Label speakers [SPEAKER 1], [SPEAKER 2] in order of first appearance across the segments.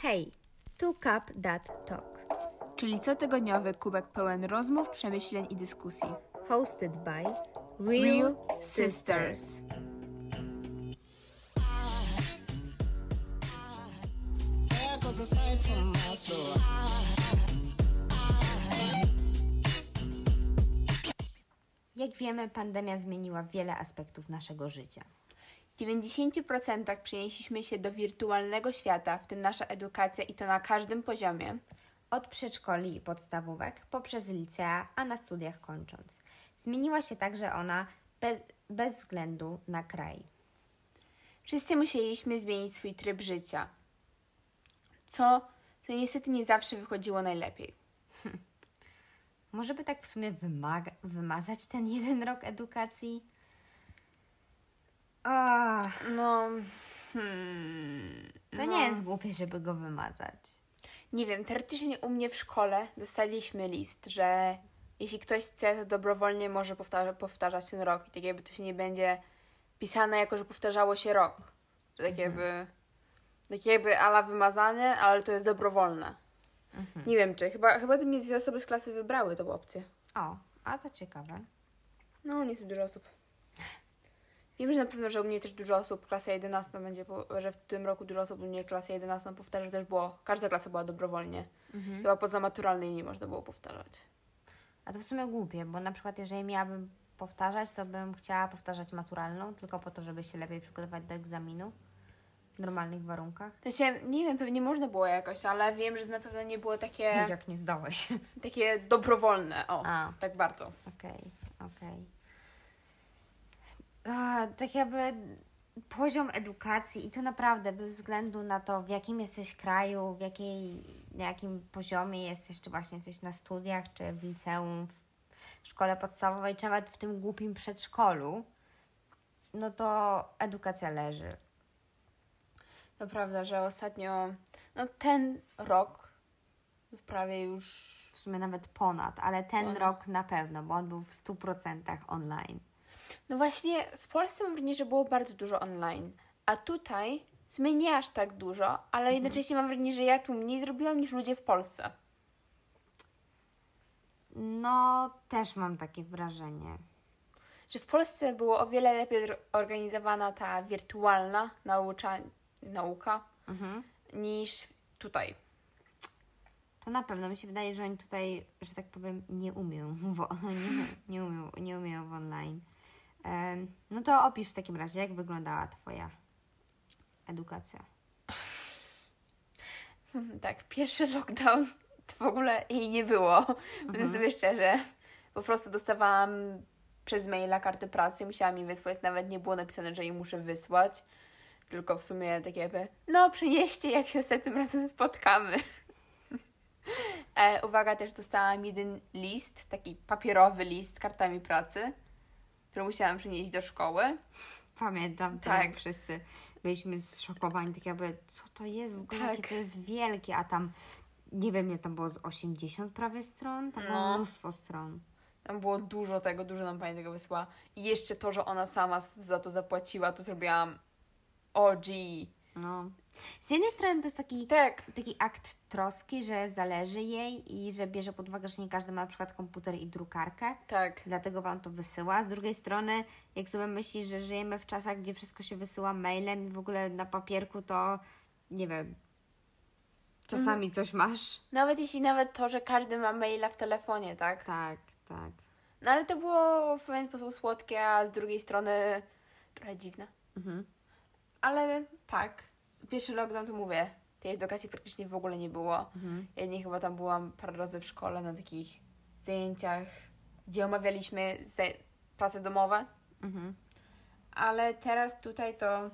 [SPEAKER 1] Hej, tu Cup That Talk.
[SPEAKER 2] czyli cotygodniowy kubek pełen rozmów, przemyśleń i dyskusji.
[SPEAKER 1] Hosted by Real,
[SPEAKER 2] Real
[SPEAKER 1] Sisters.
[SPEAKER 2] Sisters.
[SPEAKER 1] Jak wiemy, pandemia zmieniła wiele aspektów naszego życia.
[SPEAKER 2] W 90% przenieśliśmy się do wirtualnego świata, w tym nasza edukacja i to na każdym poziomie.
[SPEAKER 1] Od przedszkoli i podstawówek, poprzez licea, a na studiach kończąc. Zmieniła się także ona bez, bez względu na kraj.
[SPEAKER 2] Wszyscy musieliśmy zmienić swój tryb życia, co, co niestety nie zawsze wychodziło najlepiej.
[SPEAKER 1] Może by tak w sumie wymaga- wymazać ten jeden rok edukacji?
[SPEAKER 2] No, hmm,
[SPEAKER 1] to
[SPEAKER 2] no.
[SPEAKER 1] nie jest głupie, żeby go wymazać.
[SPEAKER 2] Nie wiem, teoretycznie u mnie w szkole dostaliśmy list, że jeśli ktoś chce, to dobrowolnie może powtarza, powtarzać ten rok. I tak jakby to się nie będzie pisane jako, że powtarzało się rok. Że tak jakby, tak jakby ala wymazanie, ale to jest dobrowolne. Nie wiem czy, chyba, chyba mnie dwie osoby z klasy wybrały tą opcję.
[SPEAKER 1] O, a to ciekawe.
[SPEAKER 2] No, nie jest dużo osób. Wiem, że na pewno, że u mnie też dużo osób klasę 11 będzie, że w tym roku dużo osób u mnie klasę 11 powtarza, że też było, każda klasa była dobrowolnie. Chyba poza maturalnej nie można było powtarzać.
[SPEAKER 1] A to w sumie głupie, bo na przykład jeżeli miałabym powtarzać, to bym chciała powtarzać maturalną, tylko po to, żeby się lepiej przygotować do egzaminu w normalnych warunkach.
[SPEAKER 2] To się, nie wiem, pewnie można było jakoś, ale wiem, że na pewno nie było takie,
[SPEAKER 1] Jak nie zdałeś.
[SPEAKER 2] takie dobrowolne. O,
[SPEAKER 1] A.
[SPEAKER 2] tak bardzo.
[SPEAKER 1] Okej, okej. A, Tak jakby poziom edukacji i to naprawdę bez względu na to, w jakim jesteś kraju, w jakiej, na jakim poziomie jesteś, czy właśnie jesteś na studiach, czy w liceum, w szkole podstawowej, czy nawet w tym głupim przedszkolu, no to edukacja leży.
[SPEAKER 2] To prawda, że ostatnio, no ten rok, prawie już
[SPEAKER 1] W sumie nawet ponad, ale ten
[SPEAKER 2] Ponad.
[SPEAKER 1] rok na pewno, bo on był w 100% online.
[SPEAKER 2] No właśnie, w Polsce mam wrażenie, że było bardzo dużo online, a tutaj w sumie nie aż tak dużo, ale jednocześnie mam wrażenie, że ja tu mniej zrobiłam niż ludzie w Polsce.
[SPEAKER 1] No, też mam takie wrażenie.
[SPEAKER 2] Że w Polsce było o wiele lepiej organizowana ta wirtualna naucza, nauka
[SPEAKER 1] Mhm.
[SPEAKER 2] niż tutaj.
[SPEAKER 1] To na pewno mi się wydaje, że oni tutaj, że tak powiem, nie umieją w, nie, nie, umieją, nie umieją w online. No to opisz w takim razie, jak wyglądała Twoja edukacja.
[SPEAKER 2] Tak, pierwszy lockdown to w ogóle jej nie było. Powiem sobie szczerze. Po prostu dostawałam przez maila kartę pracy, musiałam jej wysłać. Nawet nie było napisane, że jej muszę wysłać. Tylko w sumie takie jakby, no przynieście, jak się następnym razem spotkamy. e, uwaga, też dostałam jeden list, taki papierowy list z kartami pracy, który musiałam przynieść do szkoły.
[SPEAKER 1] Pamiętam, tak.
[SPEAKER 2] Tak.
[SPEAKER 1] wszyscy byliśmy zszokowani, tak jakby, co to jest w ogóle,
[SPEAKER 2] Tak.
[SPEAKER 1] jakie to jest wielkie, a tam, nie wiem, nie tam było z 80 prawie stron, tam było
[SPEAKER 2] No.
[SPEAKER 1] mnóstwo stron.
[SPEAKER 2] Tam było dużo tego, dużo nam pani tego wysłała. I jeszcze to, że ona sama za to zapłaciła, to zrobiłam OG.
[SPEAKER 1] No. Z jednej strony to jest taki
[SPEAKER 2] Tak,
[SPEAKER 1] taki akt troski, że zależy jej i że bierze pod uwagę, że nie każdy ma na przykład komputer i drukarkę,
[SPEAKER 2] tak.
[SPEAKER 1] dlatego Wam to wysyła. Z drugiej strony, jak sobie myślisz, że żyjemy w czasach, gdzie wszystko się wysyła mailem i w ogóle na papierku, to nie wiem, czasami coś masz.
[SPEAKER 2] Nawet jeśli nawet to, że każdy ma maila w telefonie, tak?
[SPEAKER 1] Tak, tak.
[SPEAKER 2] No ale to było w pewien sposób słodkie, a z drugiej strony trochę dziwne.
[SPEAKER 1] Mhm.
[SPEAKER 2] Ale tak, pierwszy lockdown to mówię, tej edukacji praktycznie w ogóle nie było. Ja nie chyba tam byłam parę razy w szkole na takich zajęciach, gdzie omawialiśmy prace domowe.
[SPEAKER 1] Mhm.
[SPEAKER 2] Ale teraz tutaj to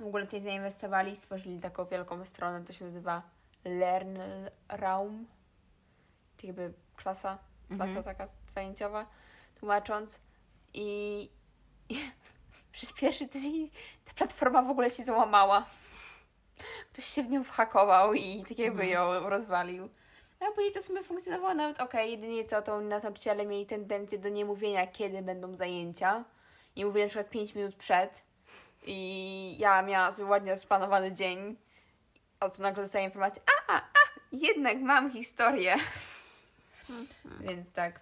[SPEAKER 2] w ogóle tutaj zainwestowali, stworzyli taką wielką stronę, to się nazywa Learn Raum. To jakby klasa, klasa taka zajęciowa, tłumacząc. I, i przez pierwszy tydzień ta platforma w ogóle się załamała. Ktoś się w nią whakował i tak jakby ją rozwalił. A później to w sumie funkcjonowało nawet ok, jedynie co to nauczyciele mieli tendencję do niemówienia, kiedy będą zajęcia. I mówię na przykład 5 minut przed. I ja miałam sobie ładnie rozplanowany dzień. a tu nagle dostaję informację, a, a, a, jednak mam historię. Więc tak.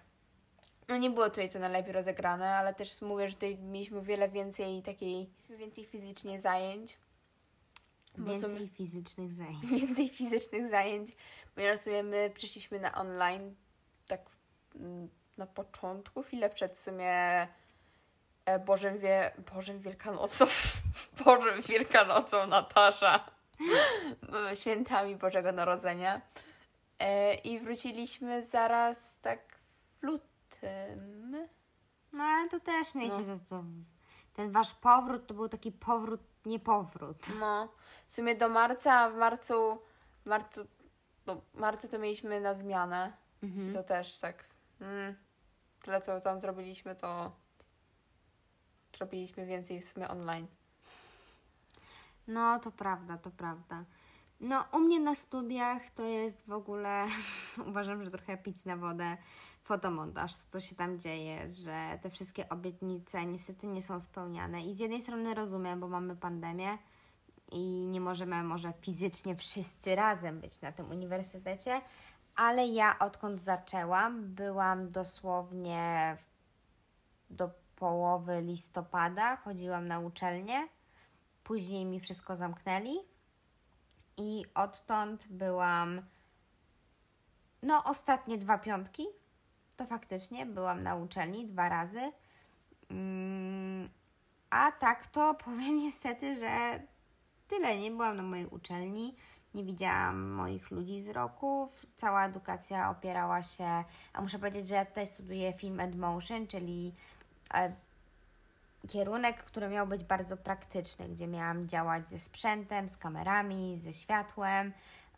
[SPEAKER 2] No nie było tutaj to najlepiej rozegrane, ale też mówię, że tutaj mieliśmy wiele więcej takiej, więcej fizycznie zajęć.
[SPEAKER 1] Więcej fizycznych zajęć.
[SPEAKER 2] więcej fizycznych zajęć, ponieważ w sumie my przyszliśmy na online tak mm, na początku, chwilę przed w sumie e, Bożym, Wie... Bożym Wielkanocą, Bożym Wielkanocą Natasza, świętami Bożego Narodzenia e, i wróciliśmy zaraz tak w lutym.
[SPEAKER 1] No ale to też mieliście
[SPEAKER 2] No.
[SPEAKER 1] to, to, ten wasz powrót to był taki powrót, nie powrót.
[SPEAKER 2] No, w sumie do marca, a w marcu, w marcu, no, marcu to mieliśmy na zmianę.
[SPEAKER 1] Mhm.
[SPEAKER 2] To też tak. Mm, tyle, co tam zrobiliśmy, to zrobiliśmy więcej w sumie online.
[SPEAKER 1] No, to prawda, to prawda. No, u mnie na studiach to jest w ogóle, uważam, że trochę pic na wodę, fotomontaż, to co się tam dzieje, że te wszystkie obietnice niestety nie są spełniane. I z jednej strony rozumiem, bo mamy pandemię i nie możemy może fizycznie wszyscy razem być na tym uniwersytecie, ale ja odkąd zaczęłam, byłam dosłownie do połowy listopada, chodziłam na uczelnię. Później mi wszystko zamknęli i odtąd byłam. No, ostatnie dwa piątki to faktycznie byłam na uczelni dwa razy. Mm, a tak to powiem niestety, że tyle. Nie byłam na mojej uczelni, nie widziałam moich ludzi z roków. Cała edukacja opierała się. A muszę powiedzieć, że ja tutaj studiuję film and motion, czyli e, kierunek, który miał być bardzo praktyczny, gdzie miałam działać ze sprzętem, z kamerami, ze światłem,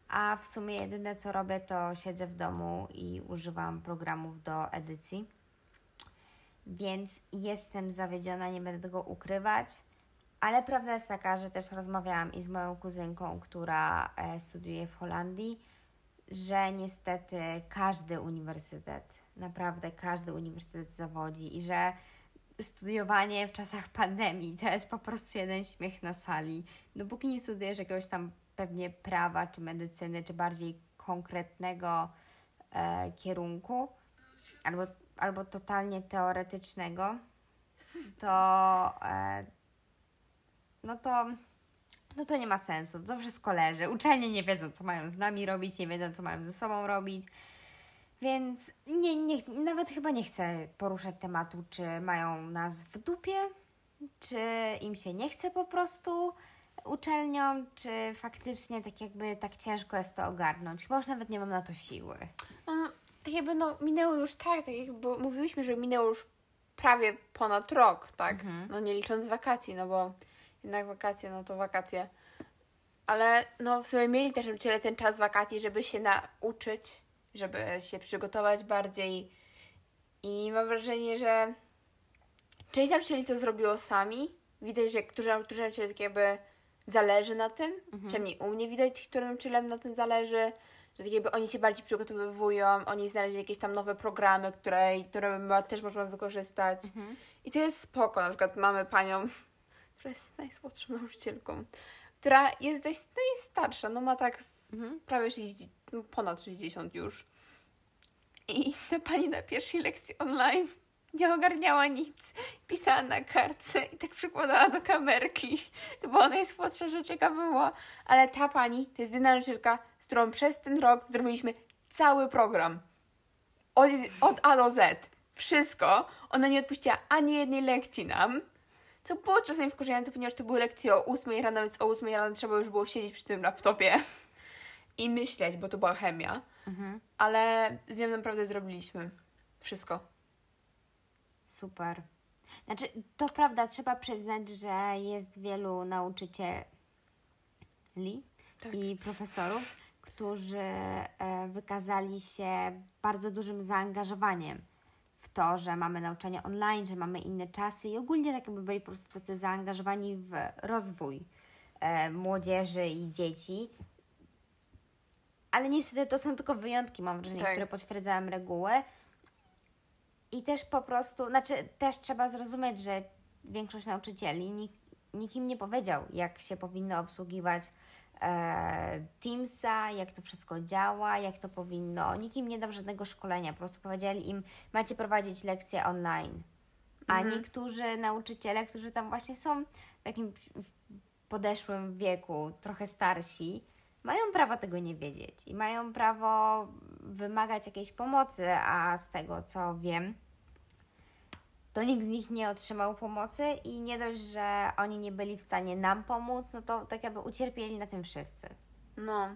[SPEAKER 1] a w sumie jedyne co robię to siedzę w domu i używam programów do edycji. Więc jestem zawiedziona, nie będę tego ukrywać, ale prawda jest taka, że też rozmawiałam i z moją kuzynką, która e, studiuje w Holandii, że niestety każdy uniwersytet, naprawdę każdy uniwersytet zawodzi i że studiowanie w czasach pandemii to jest po prostu jeden śmiech na sali. Dopóki nie studiujesz jakiegoś tam pewnie prawa, czy medycyny, czy bardziej konkretnego e, kierunku, albo, albo totalnie teoretycznego, to e, no to no to nie ma sensu, to wszystko leży. Uczelnie nie wiedzą, co mają z nami robić, nie wiedzą, co mają ze sobą robić. Więc nie, nie, nawet chyba nie chcę poruszać tematu, czy mają nas w dupie, czy im się nie chce po prostu uczelnią, czy faktycznie tak jakby tak ciężko jest to ogarnąć. Chyba już nawet nie mam na to siły.
[SPEAKER 2] No, tak jakby no, minęło już tak, tak jakby mówiłyśmy, że minęło już prawie ponad rok, tak? No nie licząc wakacji, no bo jednak wakacje, no to wakacje. Ale no w sumie mieli też nauczyciele ten czas wakacji, żeby się nauczyć, żeby się przygotować bardziej. I mam wrażenie, że część nauczycieli to zrobiło sami. Widać, że którzy, którzy nauczyciele tak jakby zależy na tym. Przynajmniej u mnie widać, którym nauczycielem na tym zależy. Że tak jakby oni się bardziej przygotowywują, oni znaleźli jakieś tam nowe programy, które, które też możemy wykorzystać. I to jest spoko. Na przykład mamy panią, która jest najsłodszą nauczycielką, która jest dość no starsza, no ma tak z, prawie 60, no ponad 60 już. I ta pani na pierwszej lekcji online nie ogarniała nic. Pisała na kartce i tak przykładała do kamerki. To była najsłodsza rzecz, jaka była. Ale ta pani to jest jedyna nauczycielka, z którą przez ten rok zrobiliśmy cały program. Od, od A do Z. Wszystko. Ona nie odpuściła ani jednej lekcji nam. Co było czasami wkurzające, ponieważ to były lekcje o 8 rano, więc o 8 rano trzeba już było siedzieć przy tym laptopie i myśleć, bo to była chemia. Ale z nią naprawdę zrobiliśmy wszystko.
[SPEAKER 1] Super. Znaczy, to prawda, trzeba przyznać, że jest wielu nauczycieli i profesorów, którzy e, wykazali się bardzo dużym zaangażowaniem w to, że mamy nauczanie online, że mamy inne czasy i ogólnie tak jakby byli po prostu tacy zaangażowani w rozwój e, młodzieży i dzieci. Ale niestety to są tylko wyjątki, mam wrażenie,
[SPEAKER 2] Tak.
[SPEAKER 1] które potwierdzają regułę. I też po prostu, znaczy też trzeba zrozumieć, że większość nauczycieli nik, nikim nie powiedział, jak się powinno obsługiwać e, Teamsa, jak to wszystko działa, jak to powinno. Nikt im nie dał żadnego szkolenia, po prostu powiedzieli im, macie prowadzić lekcje online. A niektórzy nauczyciele, którzy tam właśnie są w takim podeszłym wieku, trochę starsi, mają prawo tego nie wiedzieć i mają prawo wymagać jakiejś pomocy, a z tego co wiem, to nikt z nich nie otrzymał pomocy i nie dość, że oni nie byli w stanie nam pomóc, no to tak jakby ucierpieli na tym wszyscy.
[SPEAKER 2] No.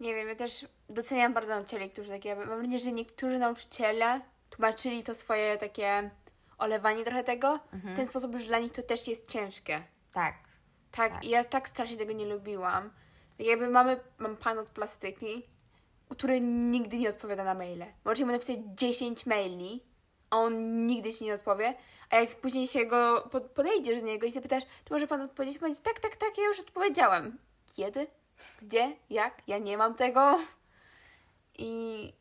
[SPEAKER 2] Nie wiem, ja też doceniam bardzo nauczycieli, którzy takie, mam wrażenie, że niektórzy nauczyciele tłumaczyli to swoje takie olewanie trochę tego, w ten sposób, że dla nich to też jest ciężkie.
[SPEAKER 1] Tak.
[SPEAKER 2] Tak,
[SPEAKER 1] Tak.
[SPEAKER 2] i ja tak strasznie tego nie lubiłam. Tak jakby mamy, mam pan od plastyki, który nigdy nie odpowiada na maile. Możecie mu napisać 10 maili, a on nigdy ci nie odpowie, a jak później się go pod, podejdziesz do niego i zapytasz, czy może pan odpowiedzieć, powiedz, tak, tak, tak, ja już odpowiedziałem. Kiedy? Gdzie? Jak? Ja nie mam tego. I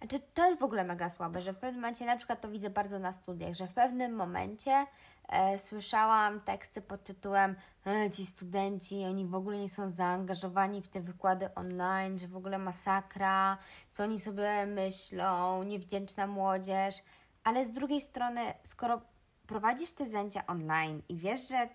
[SPEAKER 1] Znaczy, to jest w ogóle mega słabe, że w pewnym momencie, na przykład to widzę bardzo na studiach, że w pewnym momencie e, słyszałam teksty pod tytułem e, ci studenci, oni w ogóle nie są zaangażowani w te wykłady online, że w ogóle masakra, co oni sobie myślą, niewdzięczna młodzież, ale z drugiej strony, skoro prowadzisz te zajęcia online i wiesz, że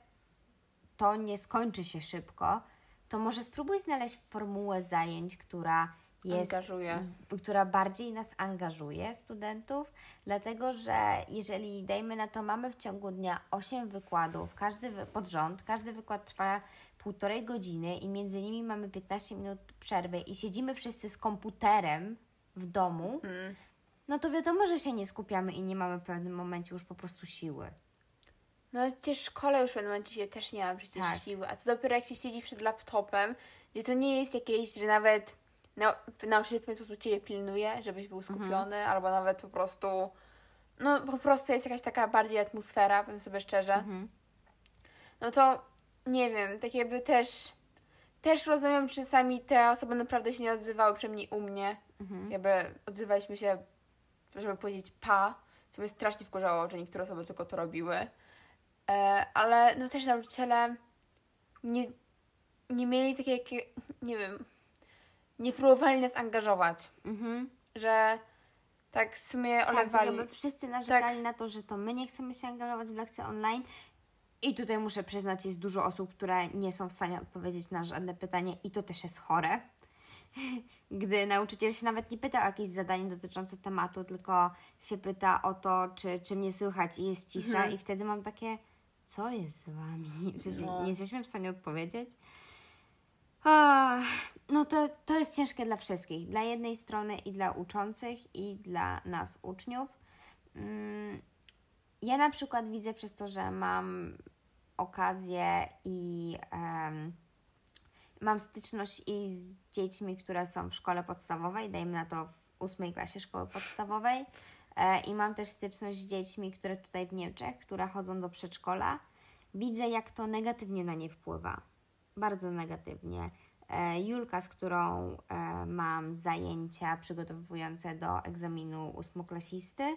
[SPEAKER 1] to nie skończy się szybko, to może spróbuj znaleźć formułę zajęć, która jest
[SPEAKER 2] Angażuje.
[SPEAKER 1] która bardziej nas angażuje, studentów, dlatego że jeżeli, dajmy na to, mamy w ciągu dnia 8 wykładów, każdy pod rząd, każdy wykład trwa półtorej godziny i między nimi mamy 15 minut przerwy i siedzimy wszyscy z komputerem w domu, no to wiadomo, że się nie skupiamy i nie mamy w pewnym momencie już po prostu siły.
[SPEAKER 2] No przecież w szkole już w pewnym momencie się też nie ma przecież
[SPEAKER 1] Tak.
[SPEAKER 2] siły. A co dopiero jak się siedzi przed laptopem, gdzie to nie jest jakieś, że nawet nau- nauczyciel po prostu Ciebie pilnuje, żebyś był skupiony, albo nawet po prostu, no po prostu jest jakaś taka bardziej atmosfera, powiem sobie szczerze. No to nie wiem, tak jakby też, też rozumiem, że czasami te osoby naprawdę się nie odzywały, przynajmniej u mnie. Jakby odzywaliśmy się, żeby powiedzieć pa, co mnie strasznie wkurzało, że niektóre osoby tylko to robiły. E, ale no też nauczyciele nie, nie mieli takie, jakie, nie wiem, nie próbowali nas angażować,
[SPEAKER 1] Mhm.
[SPEAKER 2] że tak w sumie
[SPEAKER 1] Tak,
[SPEAKER 2] olewali.
[SPEAKER 1] jakby wszyscy narzekali na to, że to my nie chcemy się angażować w lekcje online. I tutaj muszę przyznać, jest dużo osób, które nie są w stanie odpowiedzieć na żadne pytanie i to też jest chore. Gdy nauczyciel się nawet nie pyta o jakieś zadanie dotyczące tematu, tylko się pyta o to, czy, czy mnie słychać i jest cisza i wtedy mam takie, co jest z Wami? Przecież
[SPEAKER 2] No.
[SPEAKER 1] nie jesteśmy w stanie odpowiedzieć. No to, to jest ciężkie dla wszystkich. Dla jednej strony i dla uczących, i dla nas, uczniów. Mm, Ja na przykład widzę przez to, że mam okazję i em, mam styczność i z dziećmi, które są w szkole podstawowej, dajmy na to w ósmej klasie szkoły podstawowej. E, I mam też styczność z dziećmi, które tutaj w Niemczech, które chodzą do przedszkola. Widzę, jak to negatywnie na nie wpływa. Bardzo negatywnie. E, Julka, z którą e, mam zajęcia przygotowujące do egzaminu ósmoklasisty,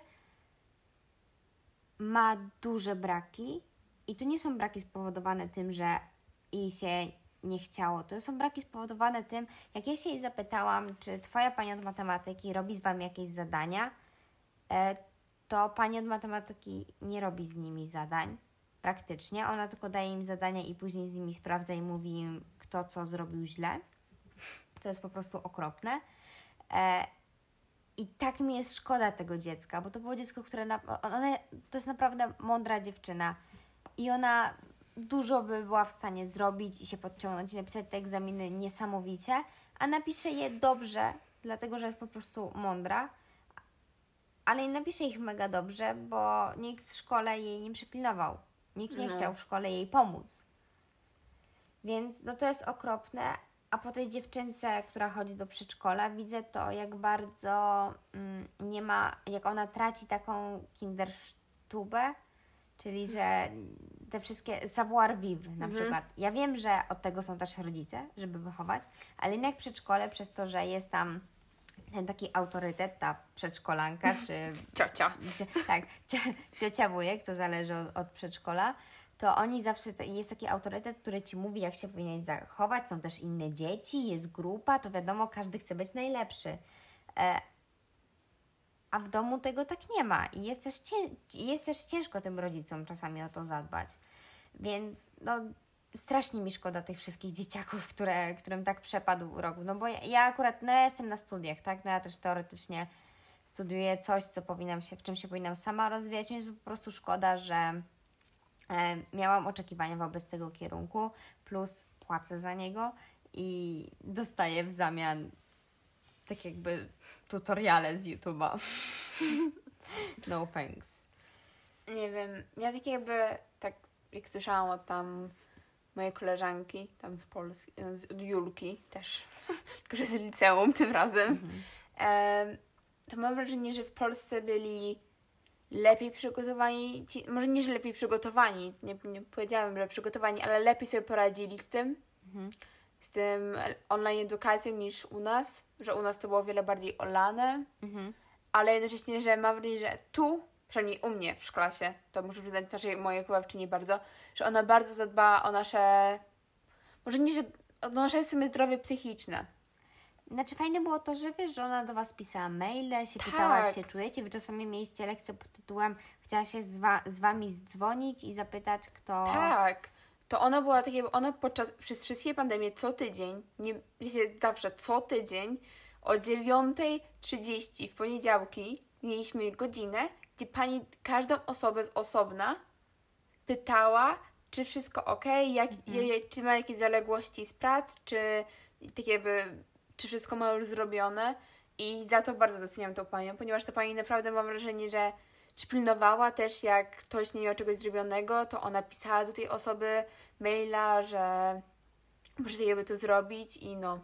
[SPEAKER 1] ma duże braki i to nie są braki spowodowane tym, że jej się nie chciało. To są braki spowodowane tym, jak ja się jej zapytałam, czy twoja pani od matematyki robi z wami jakieś zadania, e, to pani od matematyki nie robi z nimi zadań praktycznie. Ona tylko daje im zadania i później z nimi sprawdza i mówi im, kto co zrobił źle. To jest po prostu okropne. E, i tak mi jest szkoda tego dziecka, bo to było dziecko, które. Na, ona, to jest naprawdę mądra dziewczyna. I ona dużo by była w stanie zrobić i się podciągnąć i napisać te egzaminy niesamowicie, a napisze je dobrze, dlatego że jest po prostu mądra. Ale nie napisze ich mega dobrze, bo nikt w szkole jej nie przypilnował. Nikt nie
[SPEAKER 2] No.
[SPEAKER 1] chciał w szkole jej pomóc. Więc no to jest okropne. A po tej dziewczynce, która chodzi do przedszkola, widzę to, jak bardzo mm, nie ma, jak ona traci taką kinderstube, czyli że te wszystkie savoir vivre na przykład. Ja wiem, że od tego są też rodzice, żeby wychować, ale jednak przedszkole, przez to, że jest tam ten taki autorytet, ta przedszkolanka, czy
[SPEAKER 2] Ciocia.
[SPEAKER 1] Cio- tak, cio- ciocia wujek, to zależy od, od przedszkola, to oni zawsze, jest taki autorytet, który ci mówi, jak się powinieneś zachować. Są też inne dzieci, jest grupa, to wiadomo, każdy chce być najlepszy. A w domu tego tak nie ma i jest też, jest też ciężko tym rodzicom czasami o to zadbać. Więc no, strasznie mi szkoda tych wszystkich dzieciaków, które, którym tak przepadł rok. No bo ja, ja akurat, no ja jestem na studiach, tak? No ja też teoretycznie studiuję coś, co powinnam się, w czym się powinnam sama rozwijać, więc po prostu szkoda, że e, miałam oczekiwania wobec tego kierunku, plus płacę za niego i dostaję w zamian tak jakby tutoriale z YouTube'a. no thanks.
[SPEAKER 2] Nie wiem, ja tak jakby, tak jak słyszałam od tam mojej koleżanki, tam z Polski, z od Julki też, tylko że z liceum tym razem, em, to mam wrażenie, że w Polsce byli lepiej przygotowani, ci, może nie, że lepiej przygotowani, nie, nie powiedziałam, że przygotowani, ale lepiej sobie poradzili z tym, z tym online edukacją niż u nas, że u nas to było o wiele bardziej olane,
[SPEAKER 1] Mhm.
[SPEAKER 2] ale jednocześnie, że mam wrażenie, że tu, przynajmniej u mnie w klasie, to muszę przyznać naszej mojej chłopczyni bardzo, że ona bardzo zadbała o nasze, może nie, że o nasze w sumie zdrowie psychiczne.
[SPEAKER 1] Znaczy fajne było to, że wiesz, że ona do Was pisała maile, się pytała, jak
[SPEAKER 2] Tak.
[SPEAKER 1] się czujecie. Wy czasami mieliście lekcję pod tytułem chciała się z, wa- z Wami zdzwonić i zapytać, kto...
[SPEAKER 2] Tak. To ona była tak jakby, ona podczas, przez wszystkie pandemie co tydzień, nie, zawsze co tydzień o 9.30 w poniedziałki mieliśmy godzinę, gdzie pani każdą osobę z osobna pytała, czy wszystko ok, jak, je, czy ma jakieś zaległości z prac, czy tak jakby, czy wszystko ma już zrobione. I za to bardzo doceniam tą panią, ponieważ ta pani naprawdę mam wrażenie, że czy pilnowała też, jak ktoś nie miał czegoś zrobionego, to ona pisała do tej osoby maila, że muszę tak jakby to zrobić i no.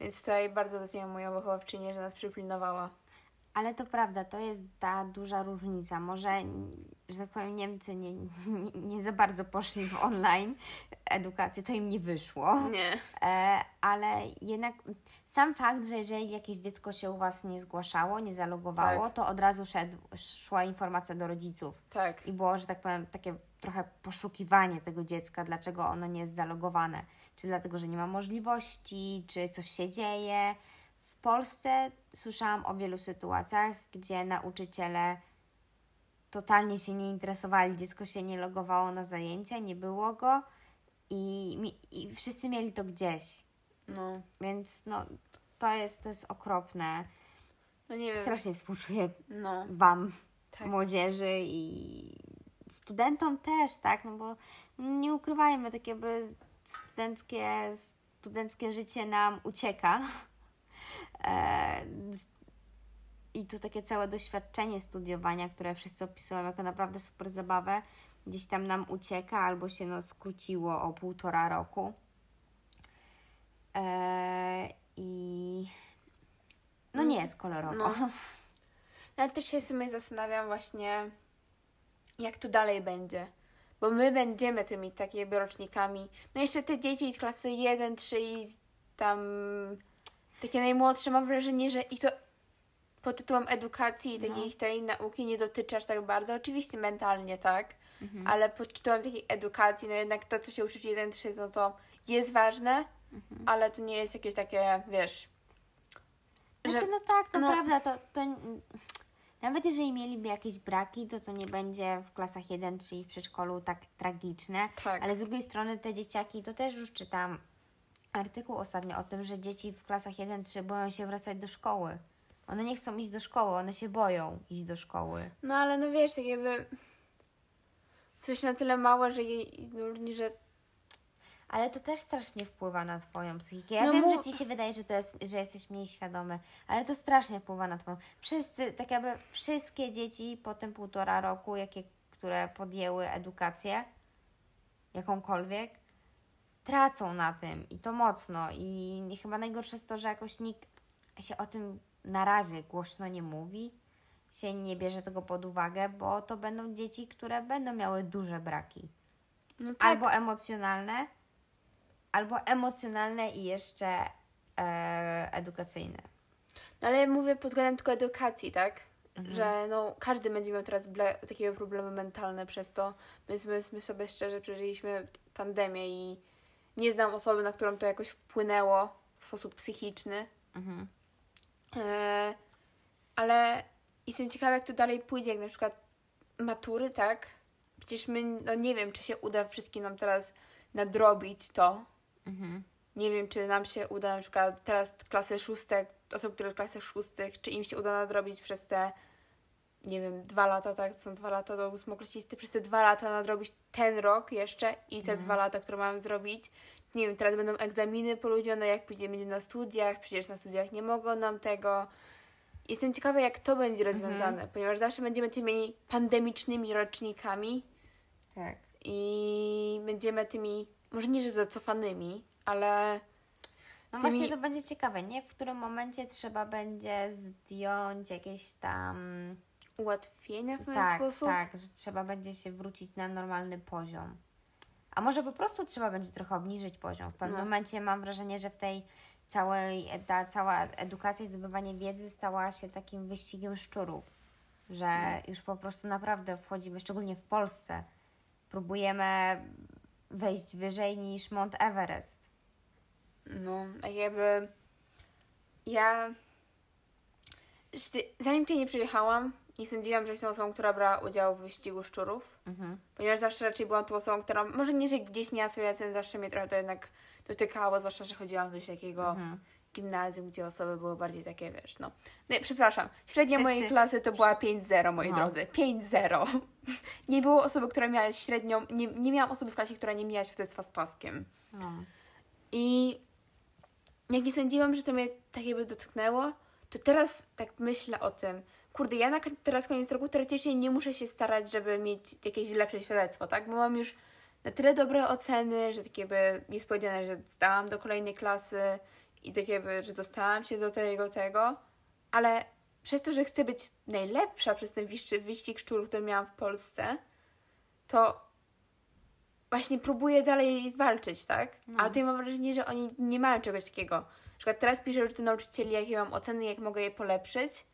[SPEAKER 2] Więc tutaj bardzo doceniam moją wychowawczynię, że nas przypilnowała.
[SPEAKER 1] Ale to prawda, to jest ta duża różnica. Może, że tak powiem, Niemcy nie, nie, nie za bardzo poszli w online edukację, to im nie wyszło.
[SPEAKER 2] Nie.
[SPEAKER 1] E, ale jednak sam fakt, że jeżeli jakieś dziecko się u Was nie zgłaszało, nie zalogowało,
[SPEAKER 2] Tak.
[SPEAKER 1] to od razu szedł, szła informacja do rodziców.
[SPEAKER 2] Tak.
[SPEAKER 1] I było, że tak powiem, takie trochę poszukiwanie tego dziecka, dlaczego ono nie jest zalogowane. Czy dlatego, że nie ma możliwości, czy coś się dzieje. W Polsce słyszałam o wielu sytuacjach, gdzie nauczyciele totalnie się nie interesowali, dziecko się nie logowało na zajęcia, nie było go i, i wszyscy mieli to gdzieś.
[SPEAKER 2] No.
[SPEAKER 1] Więc no, to jest, to jest okropne.
[SPEAKER 2] No nie wiem.
[SPEAKER 1] Strasznie współczuję
[SPEAKER 2] No.
[SPEAKER 1] Wam,
[SPEAKER 2] Tak.
[SPEAKER 1] młodzieży i studentom też, tak? No bo nie ukrywajmy, tak jakby studenckie, studenckie życie nam ucieka. I tu takie całe doświadczenie studiowania, które wszyscy opisują jako naprawdę super zabawę, gdzieś tam nam ucieka albo się no, skróciło o półtora roku. E, I no nie jest kolorowo.
[SPEAKER 2] No. Ale też się w sumie zastanawiam właśnie, jak to dalej będzie. Bo my będziemy tymi takimi rocznikami. No jeszcze te dzieci klasy 1, 3 i tam takie najmłodsze, mam wrażenie, że ich to pod tytułem edukacji i takiej tej nauki nie dotyczy aż tak bardzo. Oczywiście mentalnie, tak? Ale pod tytułem takiej edukacji, no jednak to, co się uczy w 1, 3, no to jest ważne, ale to nie jest jakieś takie, wiesz...
[SPEAKER 1] Znaczy,
[SPEAKER 2] że-
[SPEAKER 1] no tak, to
[SPEAKER 2] no-
[SPEAKER 1] prawda, to, to nawet jeżeli mieliby jakieś braki, to to nie będzie w klasach 1 czy w przedszkolu tak tragiczne.
[SPEAKER 2] Tak.
[SPEAKER 1] Ale z drugiej strony te dzieciaki, to też już czytam artykuł ostatnio o tym, że dzieci w klasach 1-3 boją się wracać do szkoły. One nie chcą iść do szkoły, one się boją iść do szkoły.
[SPEAKER 2] No ale no wiesz, tak jakby coś na tyle małe, że jej, no, że
[SPEAKER 1] Ale to też strasznie wpływa na Twoją psychikę. Ja
[SPEAKER 2] No
[SPEAKER 1] wiem,
[SPEAKER 2] mu-
[SPEAKER 1] że Ci się wydaje, że, to jest, że jesteś mniej świadomy, ale to strasznie wpływa na Twoją. Wszyscy, tak jakby wszystkie dzieci po tym półtora roku, jakie, które podjęły edukację, jakąkolwiek, tracą na tym i to mocno. I chyba najgorsze jest to, że jakoś nikt się o tym na razie głośno nie mówi, się nie bierze tego pod uwagę, bo to będą dzieci, które będą miały duże braki
[SPEAKER 2] no tak,
[SPEAKER 1] albo emocjonalne, albo emocjonalne i jeszcze e, edukacyjne.
[SPEAKER 2] no, ale ja mówię pod względem tylko edukacji, tak? że no, każdy będzie miał teraz takie problemy mentalne przez to. My, my, my sobie szczerze przeżyliśmy pandemię i nie znam osoby, na którą to jakoś wpłynęło w sposób psychiczny.
[SPEAKER 1] Mhm.
[SPEAKER 2] E, ale jestem ciekawa, jak to dalej pójdzie, jak na przykład matury, tak? Przecież my, no nie wiem, czy się uda wszystkim nam teraz nadrobić to.
[SPEAKER 1] Mhm.
[SPEAKER 2] Nie wiem, czy nam się uda na przykład teraz klasy szóste, osób, które w klasach szóstych, czy im się uda nadrobić przez te, nie wiem, dwa lata, tak? Są dwa lata do ósmoklasisty, przez te dwa lata nadrobić ten rok jeszcze i te dwa lata, które mamy zrobić. Nie wiem, teraz będą egzaminy poluźnione, jak później będzie na studiach, przecież na studiach nie mogą nam tego. Jestem ciekawa, jak to będzie rozwiązane, ponieważ zawsze będziemy tymi pandemicznymi rocznikami
[SPEAKER 1] Tak.
[SPEAKER 2] i będziemy tymi, może nie, że zacofanymi, ale
[SPEAKER 1] No
[SPEAKER 2] Tymi-
[SPEAKER 1] właśnie to będzie ciekawe, nie? W którym momencie trzeba będzie zdjąć jakieś tam...
[SPEAKER 2] ułatwienia w pewien
[SPEAKER 1] Tak,
[SPEAKER 2] sposób.
[SPEAKER 1] tak, że trzeba będzie się wrócić na normalny poziom. A może po prostu trzeba będzie trochę obniżyć poziom. W pewnym
[SPEAKER 2] No.
[SPEAKER 1] momencie mam wrażenie, że w tej całej, ta cała edukacja i zdobywanie wiedzy stała się takim wyścigiem szczurów. Że
[SPEAKER 2] No.
[SPEAKER 1] już po prostu naprawdę wchodzimy, szczególnie w Polsce, próbujemy wejść wyżej niż Mount Everest.
[SPEAKER 2] No, jakby ja zanim tutaj nie przyjechałam, nie sądziłam, że jestem osobą, która brała udział w wyścigu szczurów,
[SPEAKER 1] Mhm.
[SPEAKER 2] ponieważ zawsze raczej byłam tą osobą, która, może nie, że gdzieś miała swoje oceny, zawsze mnie trochę to jednak dotykało, zwłaszcza, że chodziłam do takiego
[SPEAKER 1] Mhm.
[SPEAKER 2] gimnazjum, gdzie osoby były bardziej takie, wiesz, no. Nie, przepraszam, średnia
[SPEAKER 1] Wszyscy-
[SPEAKER 2] mojej klasy to była 5-0, moi
[SPEAKER 1] No.
[SPEAKER 2] drodzy, 5-0. nie było osoby, która miała średnią, nie, nie miałam osoby w klasie, która nie miała świadectwa z paskiem.
[SPEAKER 1] No.
[SPEAKER 2] I jak nie sądziłam, że to mnie tak jakby dotknęło, to teraz tak myślę o tym. Kurde, ja na teraz koniec roku teoretycznie nie muszę się starać, żeby mieć jakieś lepsze świadectwo, tak? Bo mam już na tyle dobre oceny, że tak jakby jest powiedziane, że zdałam do kolejnej klasy i tak jakby, że dostałam się do tego, tego, ale przez to, że chcę być najlepsza przez ten wyścig, wyścig szczurów, który miałam w Polsce, to właśnie próbuję dalej walczyć, tak? A tutaj mam wrażenie, że oni nie mają czegoś takiego. Na przykład teraz piszę już do nauczycieli, jakie mam oceny, jak mogę je polepszyć.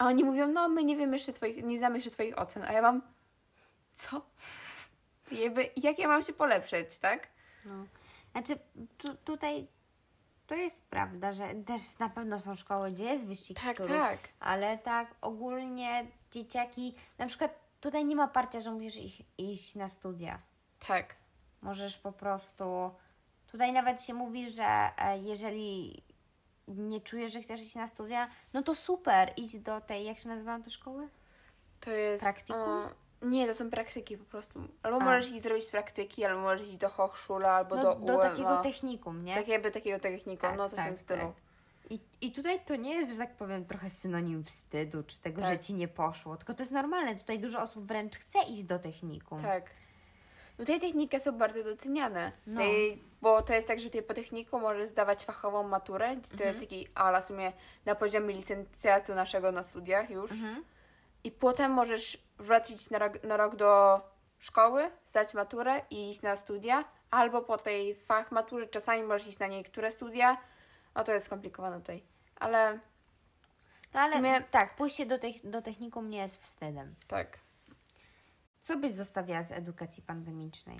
[SPEAKER 2] A oni mówią, no my nie wiemy jeszcze twoich, nie znamy jeszcze twoich ocen. A ja mam, co? Jakby, jak ja mam się polepszyć, tak?
[SPEAKER 1] No. Znaczy, tu, tutaj to jest prawda, że też na pewno są szkoły, gdzie jest wyścig
[SPEAKER 2] Tak,
[SPEAKER 1] szczurów,
[SPEAKER 2] tak.
[SPEAKER 1] ale tak ogólnie dzieciaki, na przykład tutaj nie ma parcia, że musisz ich, iść na studia.
[SPEAKER 2] Tak.
[SPEAKER 1] Możesz po prostu, tutaj nawet się mówi, że e, jeżeli nie czujesz, że chcesz iść na studia, no to super, idź do tej, jak się nazywają te szkoły?
[SPEAKER 2] To jest... O, nie, to są praktyki po prostu. Albo
[SPEAKER 1] A.
[SPEAKER 2] możesz iść zrobić praktyki, albo możesz iść do Hochschule, albo
[SPEAKER 1] No,
[SPEAKER 2] do
[SPEAKER 1] do
[SPEAKER 2] UM,
[SPEAKER 1] takiego technikum, nie?
[SPEAKER 2] Tak jakby takiego technikum,
[SPEAKER 1] Tak,
[SPEAKER 2] no to
[SPEAKER 1] tak,
[SPEAKER 2] tym stylu.
[SPEAKER 1] tak. I, I tutaj to nie jest, że tak powiem, trochę synonim wstydu, czy tego,
[SPEAKER 2] Tak.
[SPEAKER 1] że ci nie poszło, tylko to jest normalne. Tutaj dużo osób wręcz chce iść do technikum.
[SPEAKER 2] Tak. No tej techniki są bardzo doceniane.
[SPEAKER 1] No.
[SPEAKER 2] Tej, bo to jest tak, że ty po techniku możesz zdawać fachową maturę. To jest
[SPEAKER 1] Mhm.
[SPEAKER 2] taki ala w sumie na poziomie licencjatu naszego na studiach już.
[SPEAKER 1] Mhm.
[SPEAKER 2] I potem możesz wrócić na rok, na rok do szkoły, zdać maturę i iść na studia. Albo po tej fach maturze czasami możesz iść na niektóre studia. No to jest skomplikowane tutaj. Ale
[SPEAKER 1] No ale
[SPEAKER 2] sumie-
[SPEAKER 1] tak, pójście do, tech, do technikum nie jest wstydem.
[SPEAKER 2] tak.
[SPEAKER 1] Co byś zostawiała z edukacji pandemicznej?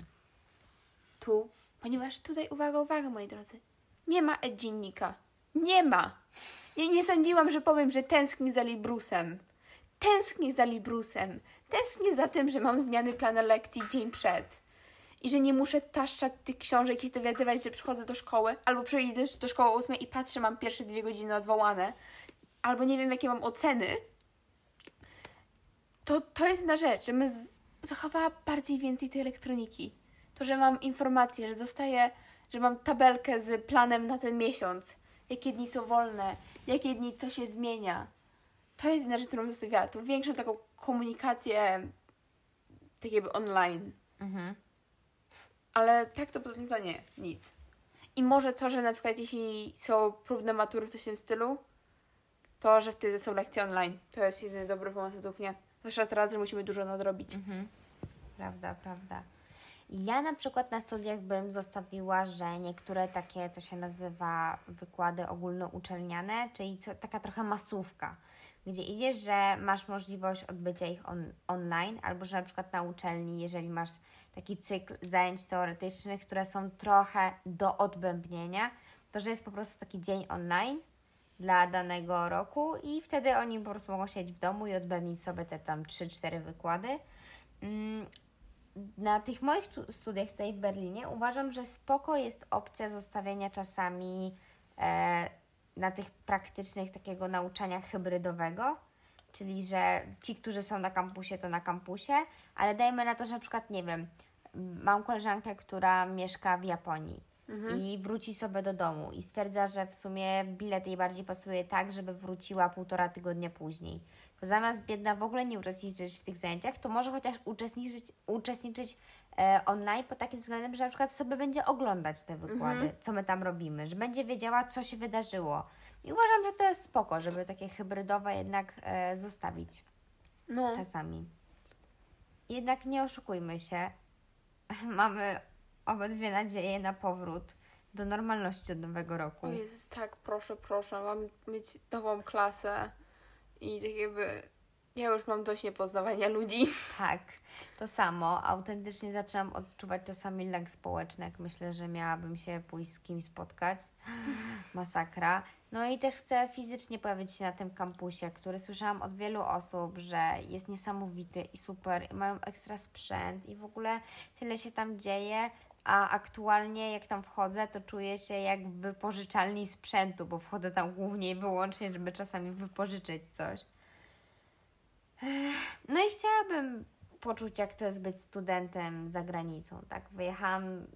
[SPEAKER 2] tu, ponieważ tutaj, uwaga, uwaga, moi drodzy, nie ma e-dziennika. Nie ma. Ja nie sądziłam, że powiem, że tęsknię za Librusem. Tęsknię za Librusem. Tęsknię za tym, że mam zmiany planu lekcji dzień przed. I że nie muszę taszczać tych książek i dowiadywać, że przychodzę do szkoły, albo przyjdę do szkoły o 8 i patrzę, mam pierwsze dwie godziny odwołane, albo nie wiem, jakie mam oceny. To, to jest na rzecz, że my z- zachowała bardziej więcej tej elektroniki. To, że mam informacje, że zostaje, że mam tabelkę z planem na ten miesiąc, jakie dni są wolne, jakie dni co się zmienia. To jest jedna rzecz, którą zostawiała. Tu większą taką komunikację tak jakby online.
[SPEAKER 1] Mhm.
[SPEAKER 2] Ale tak to poza tym to nie, nic. I może to, że na przykład jeśli są próbne matury w tym stylu, to, że wtedy są lekcje online. To jest jedyny dobry pomysł według mnie. Zwłaszcza teraz, że musimy dużo nadrobić.
[SPEAKER 1] Mhm. Prawda, prawda. Ja na przykład na studiach bym zostawiła, że niektóre takie, to się nazywa wykłady ogólnouczelniane, czyli co, taka trochę masówka, gdzie idziesz, że masz możliwość odbycia ich on, online, albo że na przykład na uczelni, jeżeli masz taki cykl zajęć teoretycznych, które są trochę do odbębnienia, to że jest po prostu taki dzień online dla danego roku i wtedy oni po prostu mogą siedzieć w domu i odbębnić sobie te tam 3-4 wykłady. Mm, na tych moich tu- studiach tutaj w Berlinie uważam, że spoko jest opcja zostawienia czasami e, na tych praktycznych takiego nauczania hybrydowego, czyli że ci, którzy są na kampusie, to na kampusie, ale dajmy na to, że na przykład, nie wiem, mam koleżankę, która mieszka w Japonii i wróci sobie do domu i stwierdza, że w sumie bilet jej bardziej pasuje tak, żeby wróciła półtora tygodnia później. To zamiast biedna w ogóle nie uczestniczyć w tych zajęciach, to może chociaż uczestniczyć, uczestniczyć e, online pod takim względem, że na przykład sobie będzie oglądać te wykłady, co my tam robimy, że będzie wiedziała, co się wydarzyło. I uważam, że to jest spoko, żeby takie hybrydowe jednak e, zostawić
[SPEAKER 2] No.
[SPEAKER 1] czasami. Jednak nie oszukujmy się. Mamy obydwie nadzieję na powrót do normalności od nowego roku.
[SPEAKER 2] O Jezus, tak, proszę, proszę, mam mieć nową klasę i tak jakby ja już mam dość niepoznawania ludzi.
[SPEAKER 1] Tak, to samo. Autentycznie zaczęłam odczuwać czasami lęk społeczny, jak myślę, że miałabym się pójść z kimś spotkać. Masakra. No i też chcę fizycznie pojawić się na tym kampusie, który słyszałam od wielu osób, że jest niesamowity i super, i mają ekstra sprzęt i w ogóle tyle się tam dzieje, a aktualnie jak tam wchodzę, to czuję się jak w wypożyczalni sprzętu, bo wchodzę tam głównie i wyłącznie, żeby czasami wypożyczyć coś. No i chciałabym poczuć, jak to jest być studentem za granicą, tak? Wyjechałam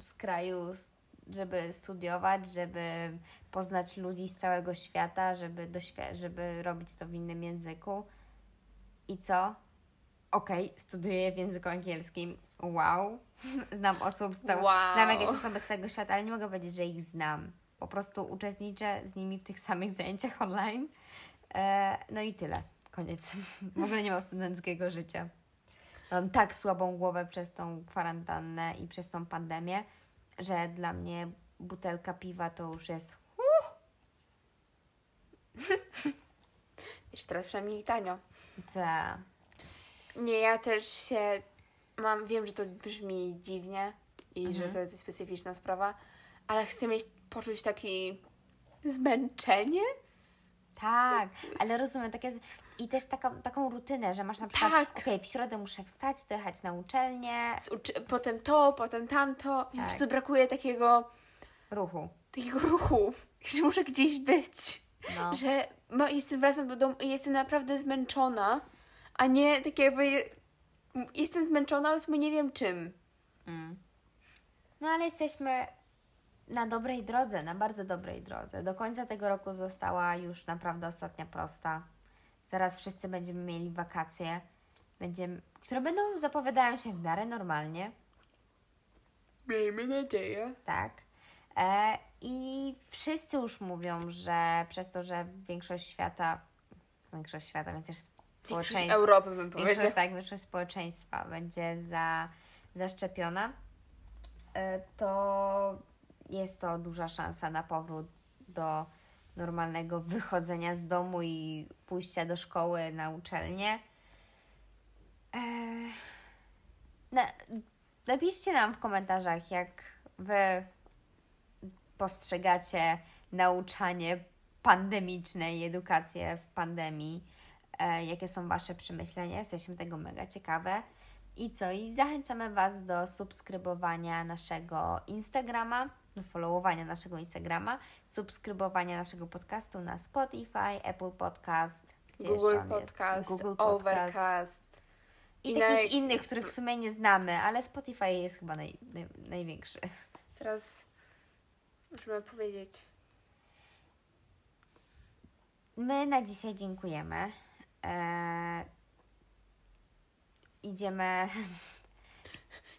[SPEAKER 1] z kraju, żeby studiować, żeby poznać ludzi z całego świata, żeby, doświ- żeby robić to w innym języku. I co? Okej, studiuję w języku angielskim. Wow. Znam osób z całego...
[SPEAKER 2] Wow.
[SPEAKER 1] Znam jakieś osoby z całego świata, ale nie mogę powiedzieć, że ich znam. Po prostu uczestniczę z nimi w tych samych zajęciach online. E, no i tyle. Koniec. W ogóle nie mam studenckiego życia. Mam tak słabą głowę przez tą kwarantannę i przez tą pandemię, że dla mnie butelka piwa to już jest
[SPEAKER 2] Już teraz przynajmniej tanio.
[SPEAKER 1] ta...
[SPEAKER 2] Nie, ja też się mam, wiem, że to brzmi dziwnie i że to jest specyficzna sprawa, ale chcę mieć, poczuć taki zmęczenie.
[SPEAKER 1] Tak, ale rozumiem, takie. I też taką, taką rutynę, że masz na przykład,
[SPEAKER 2] Tak.
[SPEAKER 1] okej, w środę muszę wstać, dojechać na uczelnię,
[SPEAKER 2] uczy- potem to, potem tamto. I po
[SPEAKER 1] Tak.
[SPEAKER 2] prostu brakuje takiego,
[SPEAKER 1] ruchu.
[SPEAKER 2] takiego ruchu, że muszę gdzieś być.
[SPEAKER 1] No.
[SPEAKER 2] Że no, jestem, wracam do domu i jestem naprawdę zmęczona, a nie tak jakby jestem zmęczona, ale w sumie nie wiem czym.
[SPEAKER 1] No ale jesteśmy na dobrej drodze, na bardzo dobrej drodze. Do końca tego roku została już naprawdę ostatnia prosta. Zaraz wszyscy będziemy mieli wakacje, będziemy, które będą, zapowiadają się w miarę normalnie,
[SPEAKER 2] Miejmy nadzieję.
[SPEAKER 1] tak. E, I wszyscy już mówią, że przez to, że większość świata, większość świata, więc też
[SPEAKER 2] Większość
[SPEAKER 1] społeczeństwo,
[SPEAKER 2] Europy bym powiedziała.
[SPEAKER 1] Większość, tak, większość społeczeństwa będzie za, zaszczepiona, e, to jest to duża szansa na powrót do normalnego wychodzenia z domu i pójścia do szkoły, na uczelnię. E, na, napiszcie nam w komentarzach, jak Wy postrzegacie nauczanie pandemiczne i edukację w pandemii e, jakie są Wasze przemyślenia. Jesteśmy tego mega ciekawe. I co? I zachęcamy Was do subskrybowania naszego Instagrama, do followowania naszego Instagrama, subskrybowania naszego podcastu na Spotify, Apple Podcast, gdzie
[SPEAKER 2] Google Podcast?
[SPEAKER 1] Google Podcast.
[SPEAKER 2] Overcast.
[SPEAKER 1] I,
[SPEAKER 2] i
[SPEAKER 1] takich
[SPEAKER 2] na-
[SPEAKER 1] innych, których w sumie nie znamy, ale Spotify jest chyba naj, naj, największy.
[SPEAKER 2] Teraz możemy powiedzieć.
[SPEAKER 1] My na dzisiaj dziękujemy. Eee, idziemy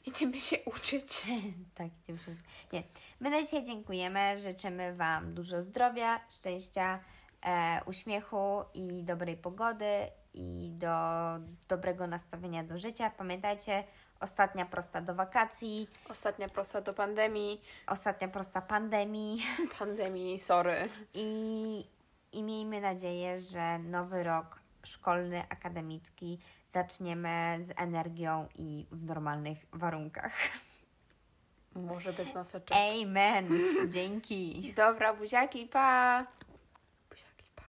[SPEAKER 2] Idziemy się uczyć.
[SPEAKER 1] tak, idziemy się. Nie. My na dzisiaj dziękujemy. Życzymy Wam dużo zdrowia, szczęścia, e, uśmiechu i dobrej pogody i do dobrego nastawienia do życia. Pamiętajcie, ostatnia prosta do wakacji,
[SPEAKER 2] Ostatnia prosta do pandemii.
[SPEAKER 1] ostatnia prosta pandemii
[SPEAKER 2] Pandemii, sorry.
[SPEAKER 1] i i miejmy nadzieję, że nowy rok szkolny, akademicki zaczniemy z energią i w normalnych warunkach.
[SPEAKER 2] Może bez maseczek.
[SPEAKER 1] Amen! Dzięki!
[SPEAKER 2] Dobra, buziaki, pa! Buziaki, pa.